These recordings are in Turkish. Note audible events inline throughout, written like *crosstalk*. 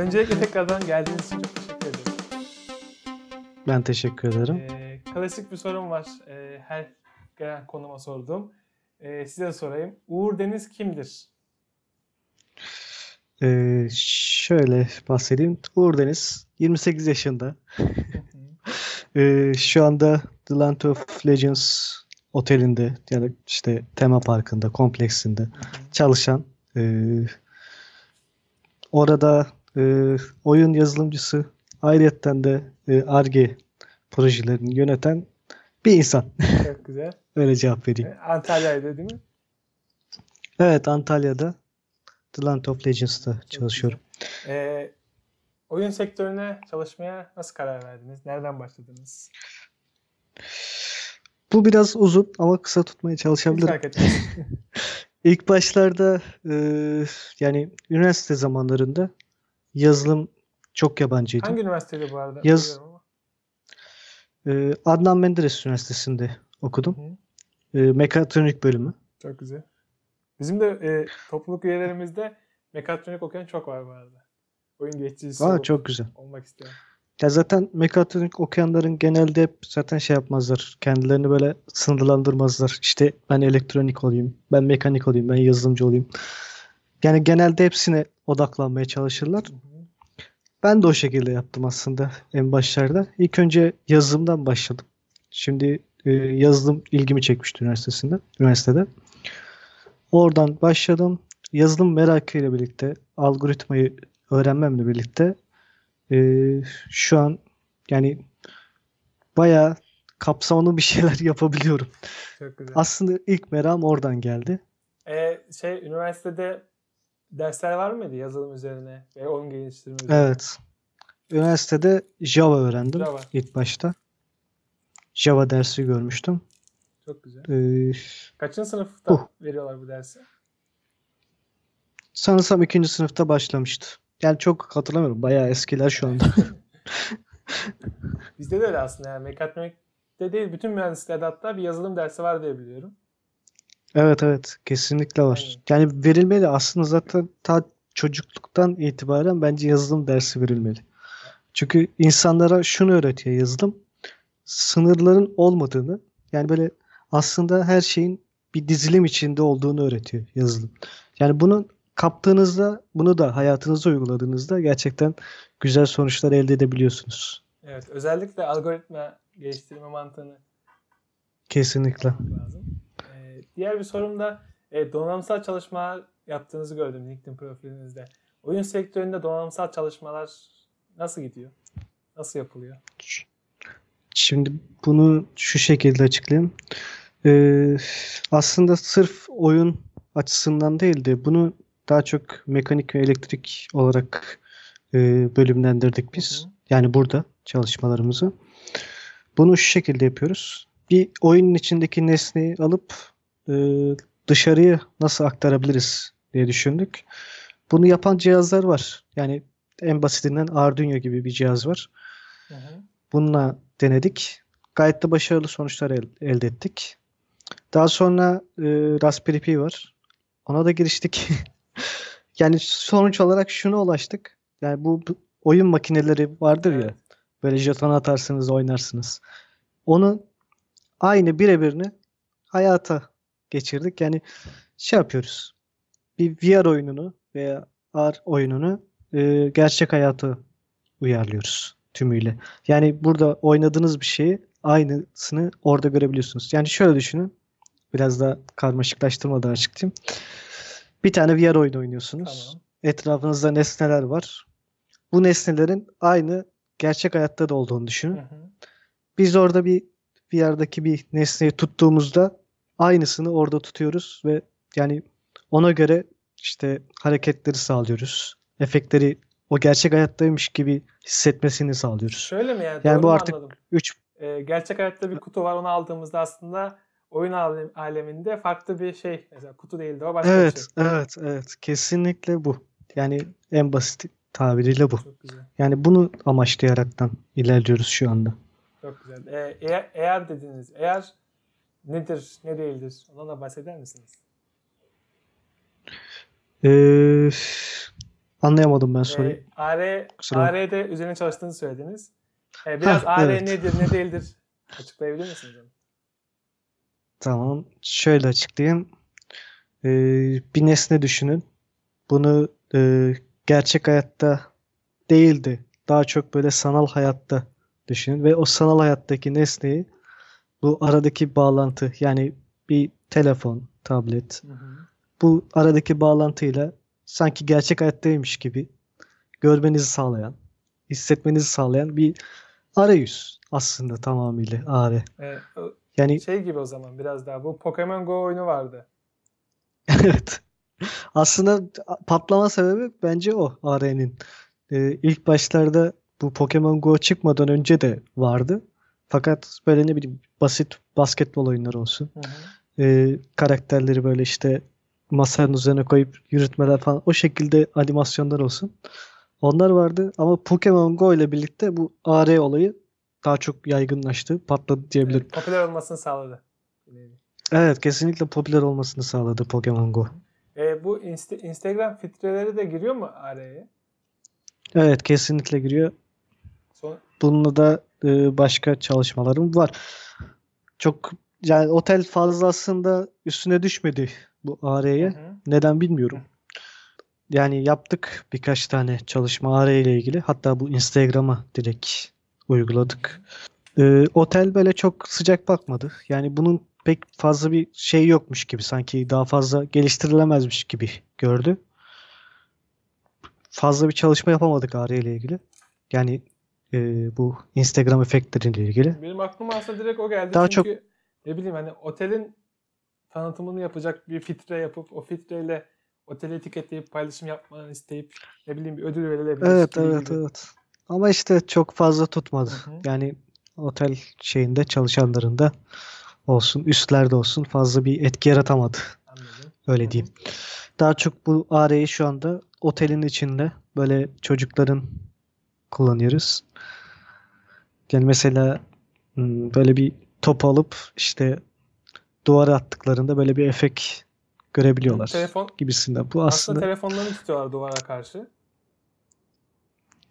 Öncelikle tekrardan geldiğiniz için çok teşekkür ederim. Ben teşekkür ederim. Ee, klasik bir sorum var. Ee, her gelen konuma sorduğum. Ee, size sorayım. Uğur Deniz kimdir? Ee, şöyle bahsedeyim. Uğur Deniz 28 yaşında. *laughs* Ee, şu anda The Land of Legends otelinde yani işte tema parkında, kompleksinde çalışan e, orada e, oyun yazılımcısı ayrıyetten de e, Ar-Ge projelerini yöneten bir insan. *laughs* Çok güzel. Öyle cevap vereyim. Ee, Antalya'ydı değil mi? Evet Antalya'da The Land of Legends'ta çalışıyorum. Ee, oyun sektörüne çalışmaya nasıl karar verdiniz? Nereden başladınız? Bu biraz uzun ama kısa tutmaya çalışabilirim. *laughs* İlk başlarda e, yani üniversite zamanlarında yazılım çok yabancıydı. Hangi üniversiteydi bu arada? Yaz- Bilmiyorum ama. E, Adnan Menderes Üniversitesi'nde okudum. Hı. E, mekatronik bölümü. Çok güzel. Bizim de e, topluluk üyelerimizde mekatronik okuyan çok var bu arada. Oyun geçicisi Aa, çok güzel. olmak isteyen. Ya zaten mekatronik okuyanların genelde hep zaten şey yapmazlar. Kendilerini böyle sınırlandırmazlar. İşte ben elektronik olayım, ben mekanik olayım, ben yazılımcı olayım. Yani genelde hepsine odaklanmaya çalışırlar. Ben de o şekilde yaptım aslında en başlarda. İlk önce yazılımdan başladım. Şimdi e, yazılım ilgimi çekmişti üniversitesinde, üniversitede. Oradan başladım. Yazılım merakıyla birlikte, algoritmayı öğrenmemle birlikte e, şu an yani bayağı kapsamlı bir *laughs* şeyler yapabiliyorum. Çok güzel. Aslında ilk meram oradan geldi. E, şey üniversitede dersler var mıydı yazılım üzerine ve oyun geliştirme üzerine? Evet. Üniversitede Java öğrendim Java. ilk başta. Java dersi görmüştüm. Çok güzel. Ee, Kaçıncı sınıfta Uh. veriyorlar bu dersi? sanırsam ikinci sınıfta başlamıştı. Yani çok hatırlamıyorum. Bayağı eskiler şu anda. *laughs* Bizde de öyle aslında yani mekatronikte değil bütün mühendislerde hatta bir yazılım dersi var diye biliyorum. Evet evet kesinlikle var. Yani verilmeli aslında zaten ta çocukluktan itibaren bence yazılım dersi verilmeli. Çünkü insanlara şunu öğretiyor yazılım. Sınırların olmadığını yani böyle aslında her şeyin bir dizilim içinde olduğunu öğretiyor yazılım. Yani bunu kaptığınızda bunu da hayatınıza uyguladığınızda gerçekten güzel sonuçlar elde edebiliyorsunuz. Evet özellikle algoritma geliştirme mantığını Kesinlikle. lazım. Diğer bir sorum da e, donanımsal çalışma yaptığınızı gördüm LinkedIn profilinizde. Oyun sektöründe donanımsal çalışmalar nasıl gidiyor? Nasıl yapılıyor? Şimdi bunu şu şekilde açıklayayım. Ee, aslında sırf oyun açısından değil de bunu daha çok mekanik ve elektrik olarak e, bölümlendirdik biz. Yani burada çalışmalarımızı. Bunu şu şekilde yapıyoruz. Bir oyunun içindeki nesneyi alıp e, dışarıya nasıl aktarabiliriz diye düşündük. Bunu yapan cihazlar var. Yani en basitinden Arduino gibi bir cihaz var. Hı hı. Bununla denedik. Gayet de başarılı sonuçlar el- elde ettik. Daha sonra e, Raspberry Pi var. Ona da giriştik. *laughs* yani sonuç olarak şuna ulaştık. Yani bu, bu oyun makineleri vardır ya. Evet. Böyle jeton atarsınız, oynarsınız. Onu aynı birebirini hayata geçirdik. Yani şey yapıyoruz. Bir VR oyununu veya AR oyununu e, gerçek hayata uyarlıyoruz tümüyle. Yani burada oynadığınız bir şeyi aynısını orada görebiliyorsunuz. Yani şöyle düşünün. Biraz da karmaşıklaştırmadan açıklayayım. Bir tane VR oyunu oynuyorsunuz. Tamam. Etrafınızda nesneler var. Bu nesnelerin aynı gerçek hayatta da olduğunu düşünün. Hı hı. Biz orada bir VR'daki bir nesneyi tuttuğumuzda aynısını orada tutuyoruz ve yani ona göre işte hareketleri sağlıyoruz. Efektleri o gerçek hayattaymış gibi hissetmesini sağlıyoruz. Şöyle mi yani? Yani bu artık- anladım? 3 Ee, gerçek hayatta bir kutu var onu aldığımızda aslında oyun alem- aleminde farklı bir şey. Mesela kutu değildi o başka bir Evet, şey. evet, evet. Kesinlikle bu. Yani en basit tabiriyle bu. Çok güzel. Yani bunu amaçlayaraktan ilerliyoruz şu anda. Çok güzel. Ee, eğer, eğer dediniz. Eğer nedir, ne değildir? Ondan da bahseder misiniz? Ee, Anlayamadım ben soruyu. Ee, AR. AR'de üzerine çalıştığını söylediniz. Ee, biraz Hah, AR evet. nedir, ne değildir açıklayabilir misiniz? Tamam. Şöyle açıklayayım. Ee, bir nesne düşünün. Bunu e, gerçek hayatta değildi. Daha çok böyle sanal hayatta düşünün. Ve o sanal hayattaki nesneyi bu aradaki bağlantı yani bir telefon, tablet Hı hı. bu aradaki bağlantıyla sanki gerçek hayattaymış gibi görmenizi sağlayan, hissetmenizi sağlayan bir arayüz aslında tamamıyla AR. O- Yani şey gibi o zaman biraz daha. Bu Pokemon Go oyunu vardı. *laughs* Evet. Aslında patlama sebebi bence o AR'nin. Ee, ilk başlarda bu Pokemon Go çıkmadan önce de vardı. Fakat böyle ne bileyim basit basketbol oyunları olsun. Hı hı. Ee, karakterleri böyle işte masanın üzerine koyup yürütmeler falan o şekilde animasyonlar olsun. Onlar vardı ama Pokemon Go ile birlikte bu AR olayı daha çok yaygınlaştı, patladı diyebilirim. Evet, popüler olmasını sağladı. Evet, kesinlikle popüler olmasını sağladı Pokemon Go. Ee, bu Insta- Instagram filtreleri de giriyor mu AR'ye? Evet, kesinlikle giriyor. Son, Bununla da e, başka çalışmalarım var. Çok yani otel fazla aslında üstüne düşmedi bu AR'ye. Neden bilmiyorum. Yani yaptık birkaç tane çalışma AR ile ilgili. Hatta bu Instagram'a direkt uyguladık. E, otel böyle çok sıcak bakmadı. Yani bunun pek fazla bir şey yokmuş gibi sanki daha fazla geliştirilemezmiş gibi gördü. Fazla bir çalışma yapamadık AR ile ilgili. Yani e, bu Instagram efektleriyle ilgili. Benim aklıma aslında direkt o geldi. Daha Çünkü ne bileyim hani otelin tanıtımını yapacak bir filtre yapıp o filtreyle oteli etiketleyip paylaşım yapmanı isteyip ne bileyim bir ödül verilebilir Evet evet gibi. evet. Ama işte çok fazla tutmadı. Hı hı. Yani otel şeyinde çalışanların da olsun, üstlerde olsun fazla bir etki yaratamadı. Anladım. Öyle Hı hı. diyeyim. Daha çok bu AR'yi şu anda otelin içinde böyle çocukların kullanıyoruz. Yani mesela hmm, böyle bir top alıp işte duvara attıklarında böyle bir efekt görebiliyorlar Telefon gibisinden. Bu aslında aslında telefonlarını tutuyorlar duvara karşı.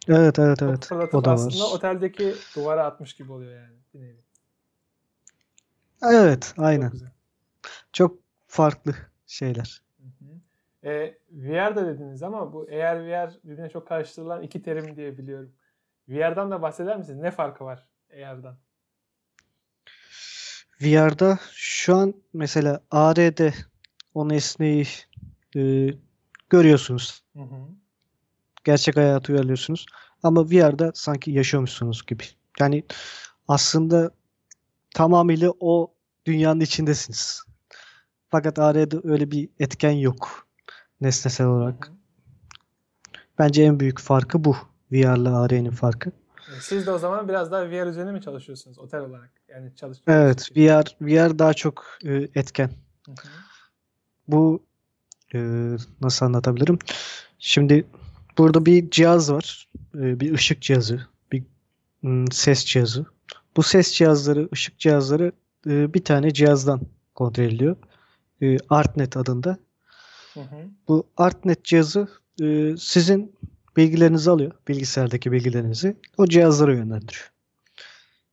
evet evet Topu evet o da aslında var. oteldeki duvara atmış gibi oluyor yani. Bir nevi. Evet, Çok aynen. güzel. Çok farklı şeyler. E, VR da dediniz ama bu eğer VR birbirine çok karıştırılan iki terim diye biliyorum. VR'dan da bahseder misiniz? Ne farkı var AR'dan? VR'da şu an mesela AR'de o nesneyi e, görüyorsunuz. Hı hı. Gerçek hayatı uyarlıyorsunuz. Ama VR'da sanki yaşıyormuşsunuz gibi. Yani aslında tamamıyla o dünyanın içindesiniz. Fakat AR'de öyle bir etken yok. Nesnesel olarak. Bence en büyük farkı bu. VR ile AR'nin farkı. Siz de o zaman biraz daha VR üzerine mi çalışıyorsunuz otel olarak? Yani çalıştığınız Evet. VR VR daha çok e, etken. Hı hı. Bu e, nasıl anlatabilirim? Şimdi burada bir cihaz var. E, bir ışık cihazı, bir mm, ses cihazı. Bu ses cihazları, ışık cihazları e, bir tane cihazdan kontrol ediliyor. E, ArtNet adında. Hı hı. Bu ArtNet cihazı e, sizin bilgilerinizi alıyor. Bilgisayardaki bilgilerinizi. O cihazlara yönlendiriyor.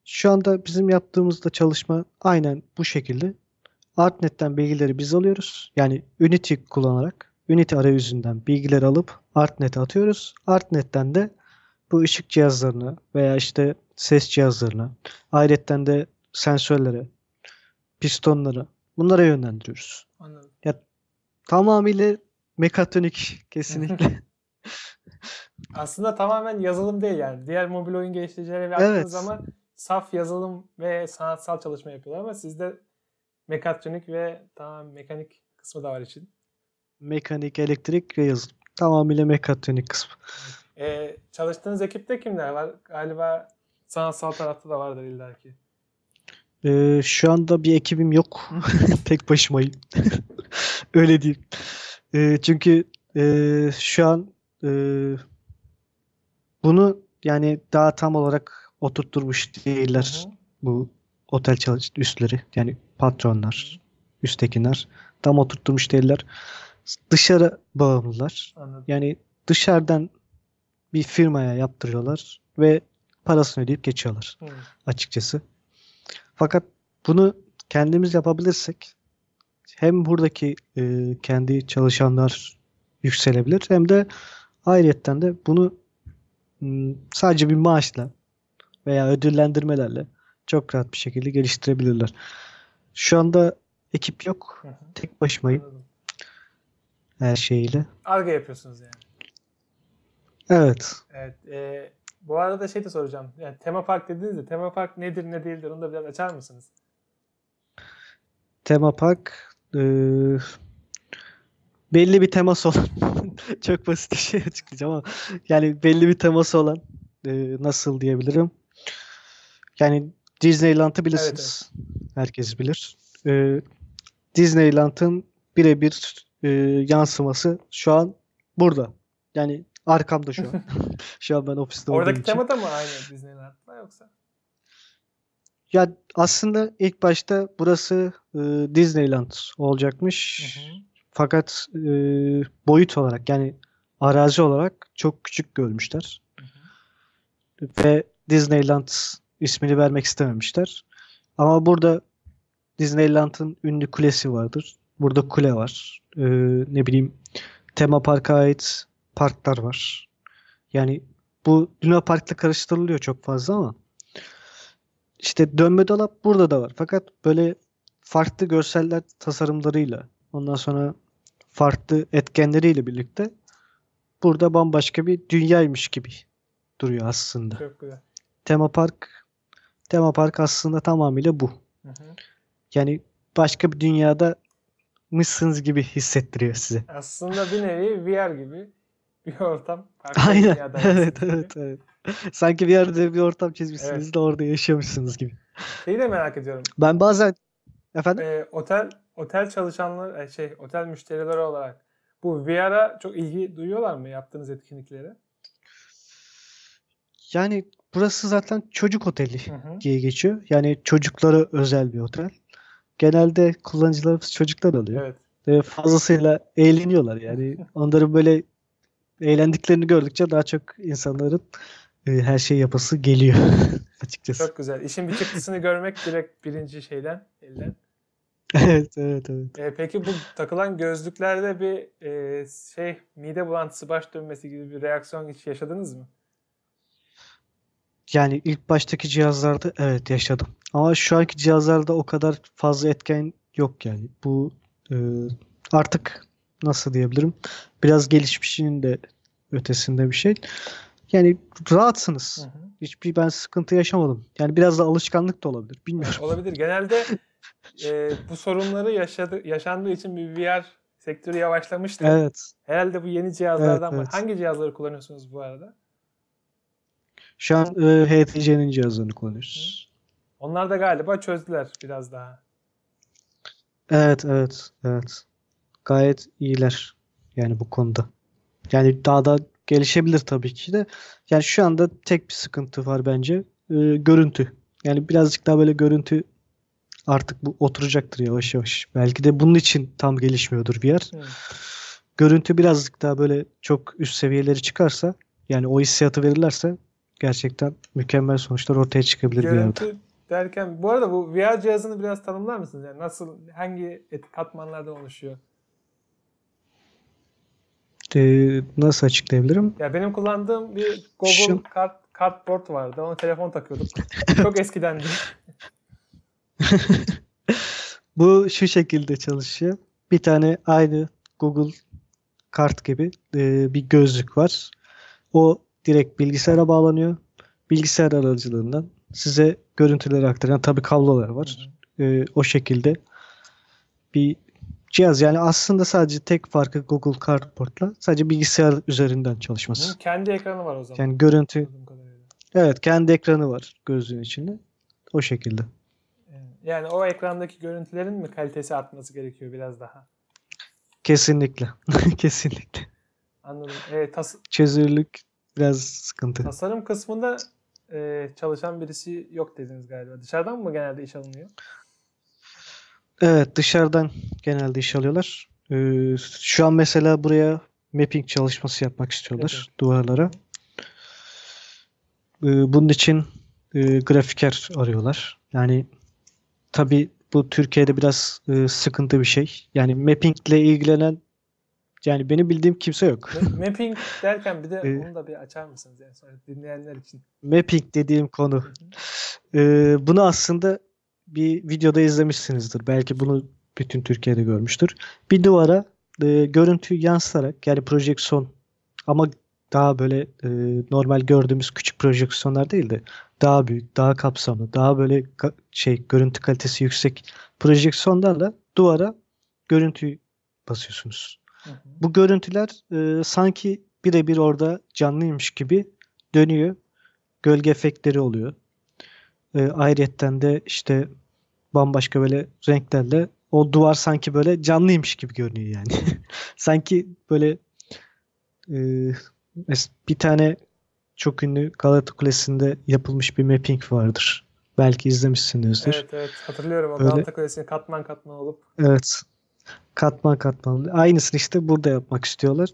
Şu anda bizim yaptığımızda çalışma aynen bu şekilde. ArtNet'ten bilgileri biz alıyoruz. Yani Unity kullanarak Unity arayüzünden bilgileri alıp ArtNet'e atıyoruz. ArtNet'ten de bu ışık cihazlarına veya işte ses cihazlarına, ayrıca de sensörlere, pistonlara bunlara yönlendiriyoruz. Anladım. Tamamıyla mekatronik kesinlikle. *laughs* Aslında tamamen yazılım değil yani. Diğer mobil oyun geliştiricilere baktığınız Evet. zaman saf yazılım ve sanatsal çalışma yapıyorlar ama sizde mekatronik ve tamam mekanik kısmı da var için. Mekanik, elektrik ve yazılım. Tamamıyla mekatronik kısmı. Ee, çalıştığınız ekipte kimler var? Galiba sanatsal tarafta da vardır illaki. Ee, şu anda bir ekibim yok. *laughs* *laughs* Tek başımayım. *laughs* Öyle diyeyim. Ee, çünkü e, şu an e, bunu yani daha tam olarak oturtturmuş değiller bu otel çalış üstleri yani patronlar, üsttekiler tam oturtturmuş değiller. Dışarı bağımlılar. Anladım. Yani dışarıdan bir firmaya yaptırıyorlar ve parasını ödeyip geçiyorlar Hı. açıkçası. Fakat bunu kendimiz yapabilirsek hem buradaki e, kendi çalışanlar yükselebilir hem de ayrıyetten de bunu sadece bir maaşla veya ödüllendirmelerle çok rahat bir şekilde geliştirebilirler. Şu anda ekip yok. Hı hı. Tek başımayım Anladım. her şeyiyle. Arge yapıyorsunuz yani. Evet. Evet. e, bu arada şey de soracağım. Yani tema park dediniz de tema park nedir ne değildir onu da biraz açar mısınız? Tema park e, belli bir teması olan *laughs* çok basit bir şey açıklayacağım ama yani belli bir teması olan e, nasıl diyebilirim? Yani Disneyland'ı bilirsiniz. Herkes bilir. E, Disneyland'ın birebir e, yansıması şu an burada. Yani arkamda şu an. *laughs* Şu an ben ofiste olduğum Oradaki için. tema da mı aynı Disneyland'la yoksa? Ya aslında ilk başta burası e, Disneyland olacakmış. Hı hı. Fakat e, boyut olarak yani arazi olarak çok küçük görmüşler. Ve Disneyland ismini vermek istememişler. Ama burada Disneyland'ın ünlü kulesi vardır. Burada kule var. E, ne bileyim tema parka ait parklar var. Yani bu Luna Park'la karıştırılıyor çok fazla ama işte dönme dolap burada da var. Fakat böyle farklı görseller tasarımlarıyla ondan sonra farklı etkenleriyle birlikte burada bambaşka bir dünyaymış gibi duruyor aslında. Çok güzel. Tema park tema park aslında tamamıyla bu. Hı hı. Yani başka bir dünyada mısınız gibi hissettiriyor size. Aslında bir nevi VR gibi bir ortam. Aynen. *laughs* Evet, evet, evet. Sanki bir yerde bir ortam çizmişsiniz Evet. de orada yaşamışsınız gibi. Şeyi de merak ediyorum. Ben bazen efendim Ee, otel otel çalışanlar e, şey otel müşterileri olarak bu VR'a çok ilgi duyuyorlar mı yaptığınız etkinliklere? yani burası zaten çocuk oteli Hı hı. diye geçiyor. Yani çocuklara özel bir otel. Genelde kullanıcılarımız çocuklar oluyor. Evet. Ve fazlasıyla eğleniyorlar yani. *laughs* Onların böyle eğlendiklerini gördükçe daha çok insanların e, her şey yapası geliyor *laughs* açıkçası. Çok güzel. İşin bir çıktısını görmek direkt birinci şeyden elden. *laughs* Evet, evet, evet. Ee, peki bu takılan gözlüklerde bir e, şey mide bulantısı, baş dönmesi gibi bir reaksiyon hiç yaşadınız mı? Yani ilk baştaki cihazlarda evet yaşadım. Ama şu anki cihazlarda o kadar fazla etken yok yani. Bu e, artık nasıl diyebilirim? Biraz gelişmişinin de ötesinde bir şey. Yani rahatsınız. Hı hı. Hiçbir ben sıkıntı yaşamadım. Yani biraz da alışkanlık da olabilir. Bilmiyorum. *laughs* Olabilir. Genelde *laughs* e, bu sorunları yaşadı, yaşandığı için bir VR sektörü yavaşlamıştı. Evet. Herhalde bu yeni cihazlardan Evet, mı? evet. Hangi cihazları kullanıyorsunuz bu arada? Şu an e, HTC'nin cihazlarını kullanıyoruz. Onlar da galiba çözdüler biraz daha. Evet, evet, evet. Gayet iyiler yani bu konuda. Yani daha da gelişebilir tabii ki de. Yani şu anda tek bir sıkıntı var bence. E, görüntü. Yani birazcık daha böyle görüntü artık bu oturacaktır yavaş yavaş. Belki de bunun için tam gelişmiyordur VR. Hı. Görüntü birazcık daha böyle çok üst seviyeleri çıkarsa yani o hissiyatı verirlerse gerçekten mükemmel sonuçlar ortaya çıkabilir bir yerde. Görüntü derken bu arada bu VR cihazını biraz tanımlar mısınız? Yani nasıl hangi et, katmanlardan oluşuyor? Ee, nasıl açıklayabilirim? Ya benim kullandığım bir Google Şu- kart Cardboard vardı. Ona telefon takıyorduk. *laughs* Çok eskidendi. *laughs* Bu şu şekilde çalışıyor. Bir tane aynı Google kart gibi e, bir gözlük var. O direkt bilgisayara bağlanıyor. Bilgisayar aracılığından size görüntüleri aktaran tabii kablolar var. E, o şekilde bir cihaz. Yani aslında sadece tek farkı Google Cardboard'la sadece bilgisayar üzerinden çalışması. Bunun kendi ekranı var o zaman. Yani görüntü evet kendi ekranı var gözlüğün içinde. O şekilde. Yani o ekrandaki görüntülerin mi kalitesi artması gerekiyor biraz daha? Kesinlikle. *laughs* Kesinlikle. Anladım. Evet, tas- Çözünürlük biraz sıkıntı. tasarım kısmında e, çalışan birisi yok dediniz galiba. Dışarıdan mı genelde iş alınıyor? Evet dışarıdan genelde iş alıyorlar. Ee, şu an mesela buraya mapping çalışması yapmak istiyorlar Evet. duvarlara. Ee, bunun için e, grafiker arıyorlar. Yani tabii bu Türkiye'de biraz e, sıkıntı bir şey. Yani mappingle ilgilenen yani benim bildiğim kimse yok. Ma- Mapping derken bir de *laughs* Ee, onu da bir açar mısınız yani sonra dinleyenler için? Mapping dediğim konu. Ee, bunu aslında bir videoda izlemişsinizdir. Belki bunu bütün Türkiye'de görmüştür. Bir duvara e, görüntüyü yansıtarak yani projeksiyon ama daha böyle e, normal gördüğümüz küçük projeksiyonlar değil de daha büyük, daha kapsamlı, daha böyle ka- şey görüntü kalitesi yüksek projeksiyonlarla duvara görüntüyü basıyorsunuz. Hı hı. Bu görüntüler e, sanki birebir orada canlıymış gibi dönüyor. Gölge efektleri oluyor. E, ayrıyetten de işte bambaşka böyle renklerle o duvar sanki böyle canlıymış gibi görünüyor yani. *laughs* sanki böyle e, bir tane çok ünlü Galata Kulesi'nde yapılmış bir mapping vardır. Belki izlemişsinizdir. Evet evet hatırlıyorum o Öyle- Galata Kulesi'ni katman katman olup Evet. Katman katman. Aynısını işte burada yapmak istiyorlar.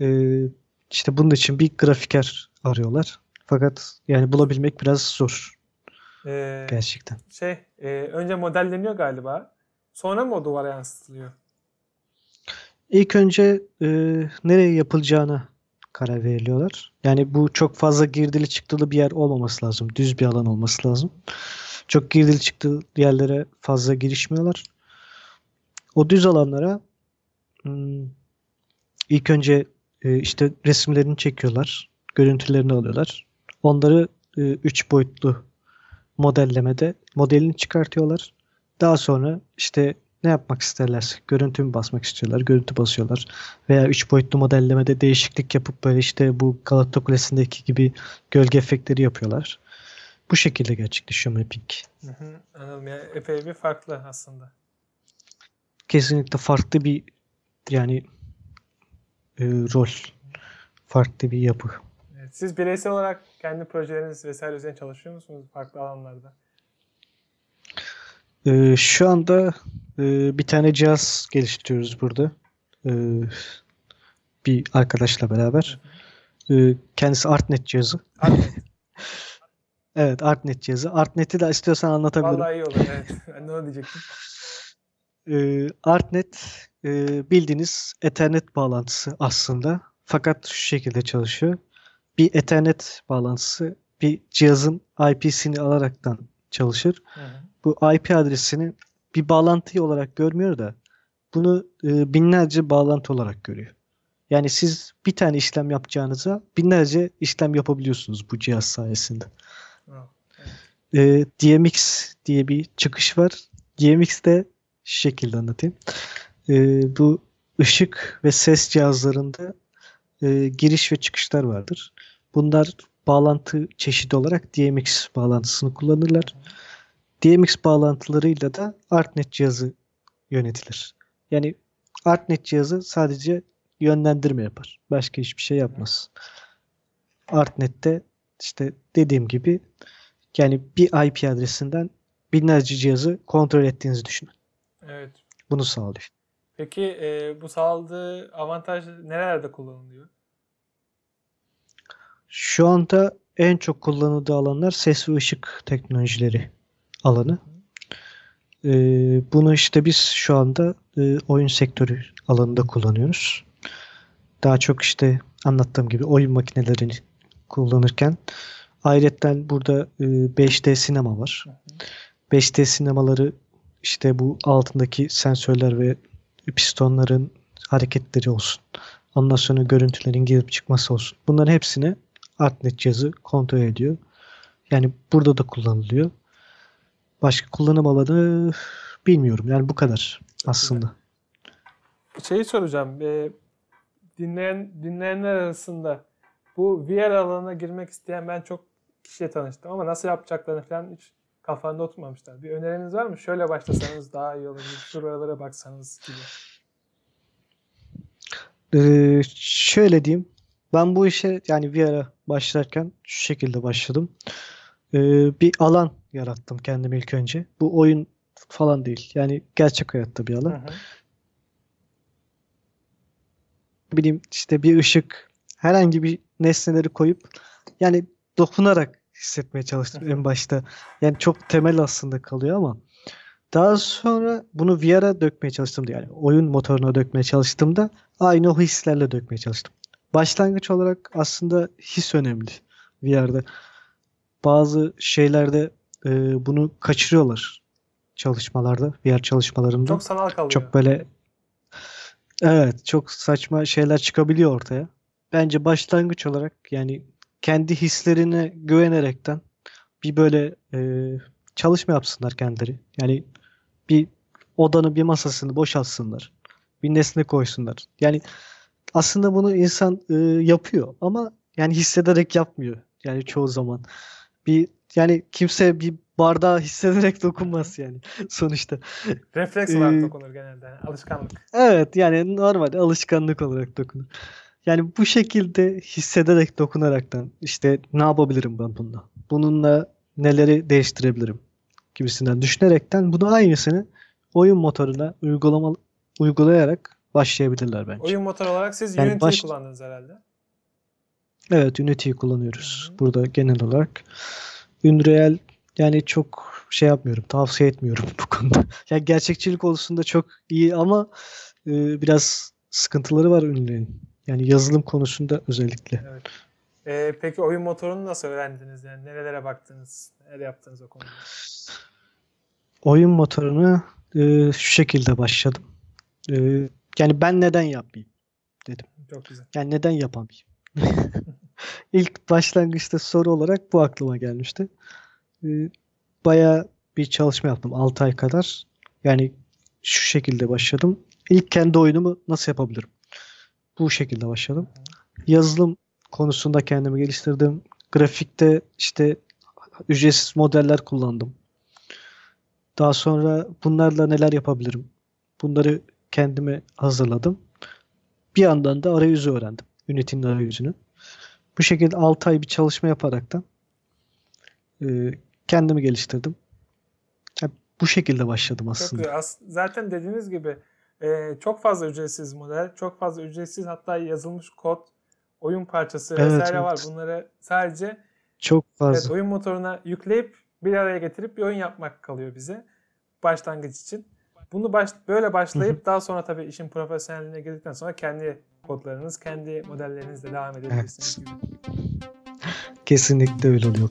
Ee, işte bunun için bir grafiker arıyorlar. Fakat yani bulabilmek biraz zor e, gerçekten. şey e, önce modelleniyor galiba. Sonra mı o duvara yansıtılıyor? İlk önce e, nereye yapılacağına karar veriliyorlar. Yani bu çok fazla girdili çıktılı bir yer olmaması lazım. Düz bir alan olması lazım. Çok girdili çıktılı yerlere fazla girişmiyorlar. O düz alanlara hmm, ilk önce e, işte resimlerini çekiyorlar. Görüntülerini alıyorlar. Onları 3 boyutlu modellemede modelini çıkartıyorlar. Daha sonra işte ne yapmak isterlerse görüntü mü basmak istiyorlar, görüntü basıyorlar. Veya 3 boyutlu modellemede değişiklik yapıp böyle işte bu Galata Kulesi'ndeki gibi gölge efektleri yapıyorlar. Bu şekilde gerçekleşiyor mapping. Hı hı, anladım yani epey bir farklı aslında. Kesinlikle farklı bir yani e, rol, farklı bir yapı. Siz bireysel olarak kendi projeleriniz vesaire üzerine çalışıyor musunuz farklı alanlarda? Ee, şu anda e, bir tane cihaz geliştiriyoruz burada. Ee, bir arkadaşla beraber. Ee, kendisi Artnet cihazı. Artnet. *laughs* Evet, Artnet cihazı. Artnet'i de istiyorsan anlatabilirim. Vallahi iyi olur evet. *laughs* Ben de onu diyecektim. Ee, Artnet e, bildiğiniz Ethernet bağlantısı aslında. Fakat şu şekilde çalışıyor. Bir Ethernet bağlantısı bir cihazın IP'sini alaraktan çalışır. Hı hı. bu IP adresini bir bağlantı olarak görmüyor da bunu e, binlerce bağlantı olarak görüyor. Yani siz bir tane işlem yapacağınıza binlerce işlem yapabiliyorsunuz bu cihaz sayesinde. Wow. E, DMX diye bir çıkış var. DMX de şu şekilde anlatayım. E, bu ışık ve ses cihazlarında e, giriş ve çıkışlar vardır. Bunlar bağlantı çeşidi olarak DMX bağlantısını kullanırlar. DMX bağlantılarıyla da Artnet cihazı yönetilir. Yani Artnet cihazı sadece yönlendirme yapar. Başka hiçbir şey yapmaz. Artnet'te işte dediğim gibi yani bir IP adresinden binlerce cihazı kontrol ettiğinizi düşünün. Evet. Bunu sağlıyor. Peki e, bu sağladığı avantaj nerelerde kullanılıyor? Şu anda en çok kullanıldığı alanlar ses ve ışık teknolojileri alanı. Ee, bunu işte biz şu anda e, oyun sektörü alanında kullanıyoruz. Daha çok işte anlattığım gibi oyun makinelerini kullanırken ayrıca burada e, 5D sinema var. Hı hı. 5D sinemaları işte bu altındaki sensörler ve pistonların hareketleri olsun. Ondan sonra görüntülerin girip çıkması olsun. Bunların hepsini Artnet cihazı kontrol ediyor. Yani burada da kullanılıyor. Başka kullanım alanı bilmiyorum. Yani bu kadar aslında. Şeyi soracağım. E, dinleyen dinleyenler arasında bu VR alanına girmek isteyen ben çok kişiyle tanıştım ama nasıl yapacaklarını falan hiç kafanda oturmamışlar. Bir öneriniz var mı? Şöyle başlasanız daha iyi olur. Şuralara baksanız gibi. Ee, şöyle diyeyim. Ben bu işe yani VR'a başlarken şu şekilde başladım. Ee, bir alan yarattım kendim ilk önce. Bu oyun falan değil. Yani gerçek hayatta bir Hı alan. hı. bileyim işte bir ışık herhangi bir nesneleri koyup yani dokunarak hissetmeye çalıştım en başta. Yani çok temel aslında kalıyor ama daha sonra bunu VR'a dökmeye çalıştım yani oyun motoruna dökmeye çalıştığımda aynı o hislerle dökmeye çalıştım. Başlangıç olarak aslında his önemli VR'da. Bazı şeylerde e, bunu kaçırıyorlar çalışmalarda, VR çalışmalarında. Çok sanal kalıyor. Çok böyle evet çok saçma şeyler çıkabiliyor ortaya. Bence başlangıç olarak yani kendi hislerine güvenerekten bir böyle e, çalışma yapsınlar kendileri. Yani bir odanın bir masasını boşaltsınlar. Bir nesne koysunlar. Yani aslında bunu insan e, yapıyor ama yani hissederek yapmıyor. Yani çoğu zaman. Bir yani kimse bir bardağı hissederek *laughs* dokunmaz yani sonuçta. Refleks olarak dokunur genelde. Alışkanlık. Evet yani normal alışkanlık olarak dokunur. Yani bu şekilde hissederek dokunaraktan işte ne yapabilirim ben bununla? Bununla neleri değiştirebilirim? Gibisinden düşünerekten bunu aynısını oyun motoruna uygulama, uygulayarak başlayabilirler bence. Oyun motoru olarak siz yani Unity'yi baş... kullandınız herhalde. Evet Unity'yi kullanıyoruz. Hı-hı. Burada genel olarak. Unreal yani çok şey yapmıyorum. Tavsiye etmiyorum bu konuda. *laughs* Yani gerçekçilik konusunda çok iyi ama e, biraz sıkıntıları var Unreal'in. Yani yazılım konusunda özellikle. Evet. Ee, peki oyun motorunu nasıl öğrendiniz? Yani nerelere baktınız? Neler yaptınız o konuda? Oyun motorunu e, şu şekilde başladım. E, yani ben neden yapmayayım dedim. Çok güzel. Yani neden yapamayayım? *laughs* İlk başlangıçta soru olarak bu aklıma gelmişti. E, Baya bir çalışma yaptım 6 ay kadar. Yani şu şekilde başladım. İlk kendi oyunumu nasıl yapabilirim? Bu şekilde başladım. Yazılım konusunda kendimi geliştirdim. Grafikte işte ücretsiz modeller kullandım. Daha sonra bunlarla neler yapabilirim? Bunları kendime hazırladım. Bir yandan da arayüzü öğrendim. Unity'nin arayüzünü. Bu şekilde 6 ay bir çalışma yaparaktan e, kendimi geliştirdim. Yani bu şekilde başladım aslında. Çok As zaten dediğiniz gibi e, çok fazla ücretsiz model, çok fazla ücretsiz hatta yazılmış kod, oyun parçası evet, vesaire evet. var. Bunları sadece çok fazla. Evet, oyun motoruna yükleyip bir araya getirip bir oyun yapmak kalıyor bize başlangıç için. Bunu baş, böyle başlayıp daha sonra tabii işin profesyonelliğine girdikten sonra kendi kodlarınız, kendi modellerinizle devam edebilirsiniz evet. gibi. Kesinlikle öyle oluyor.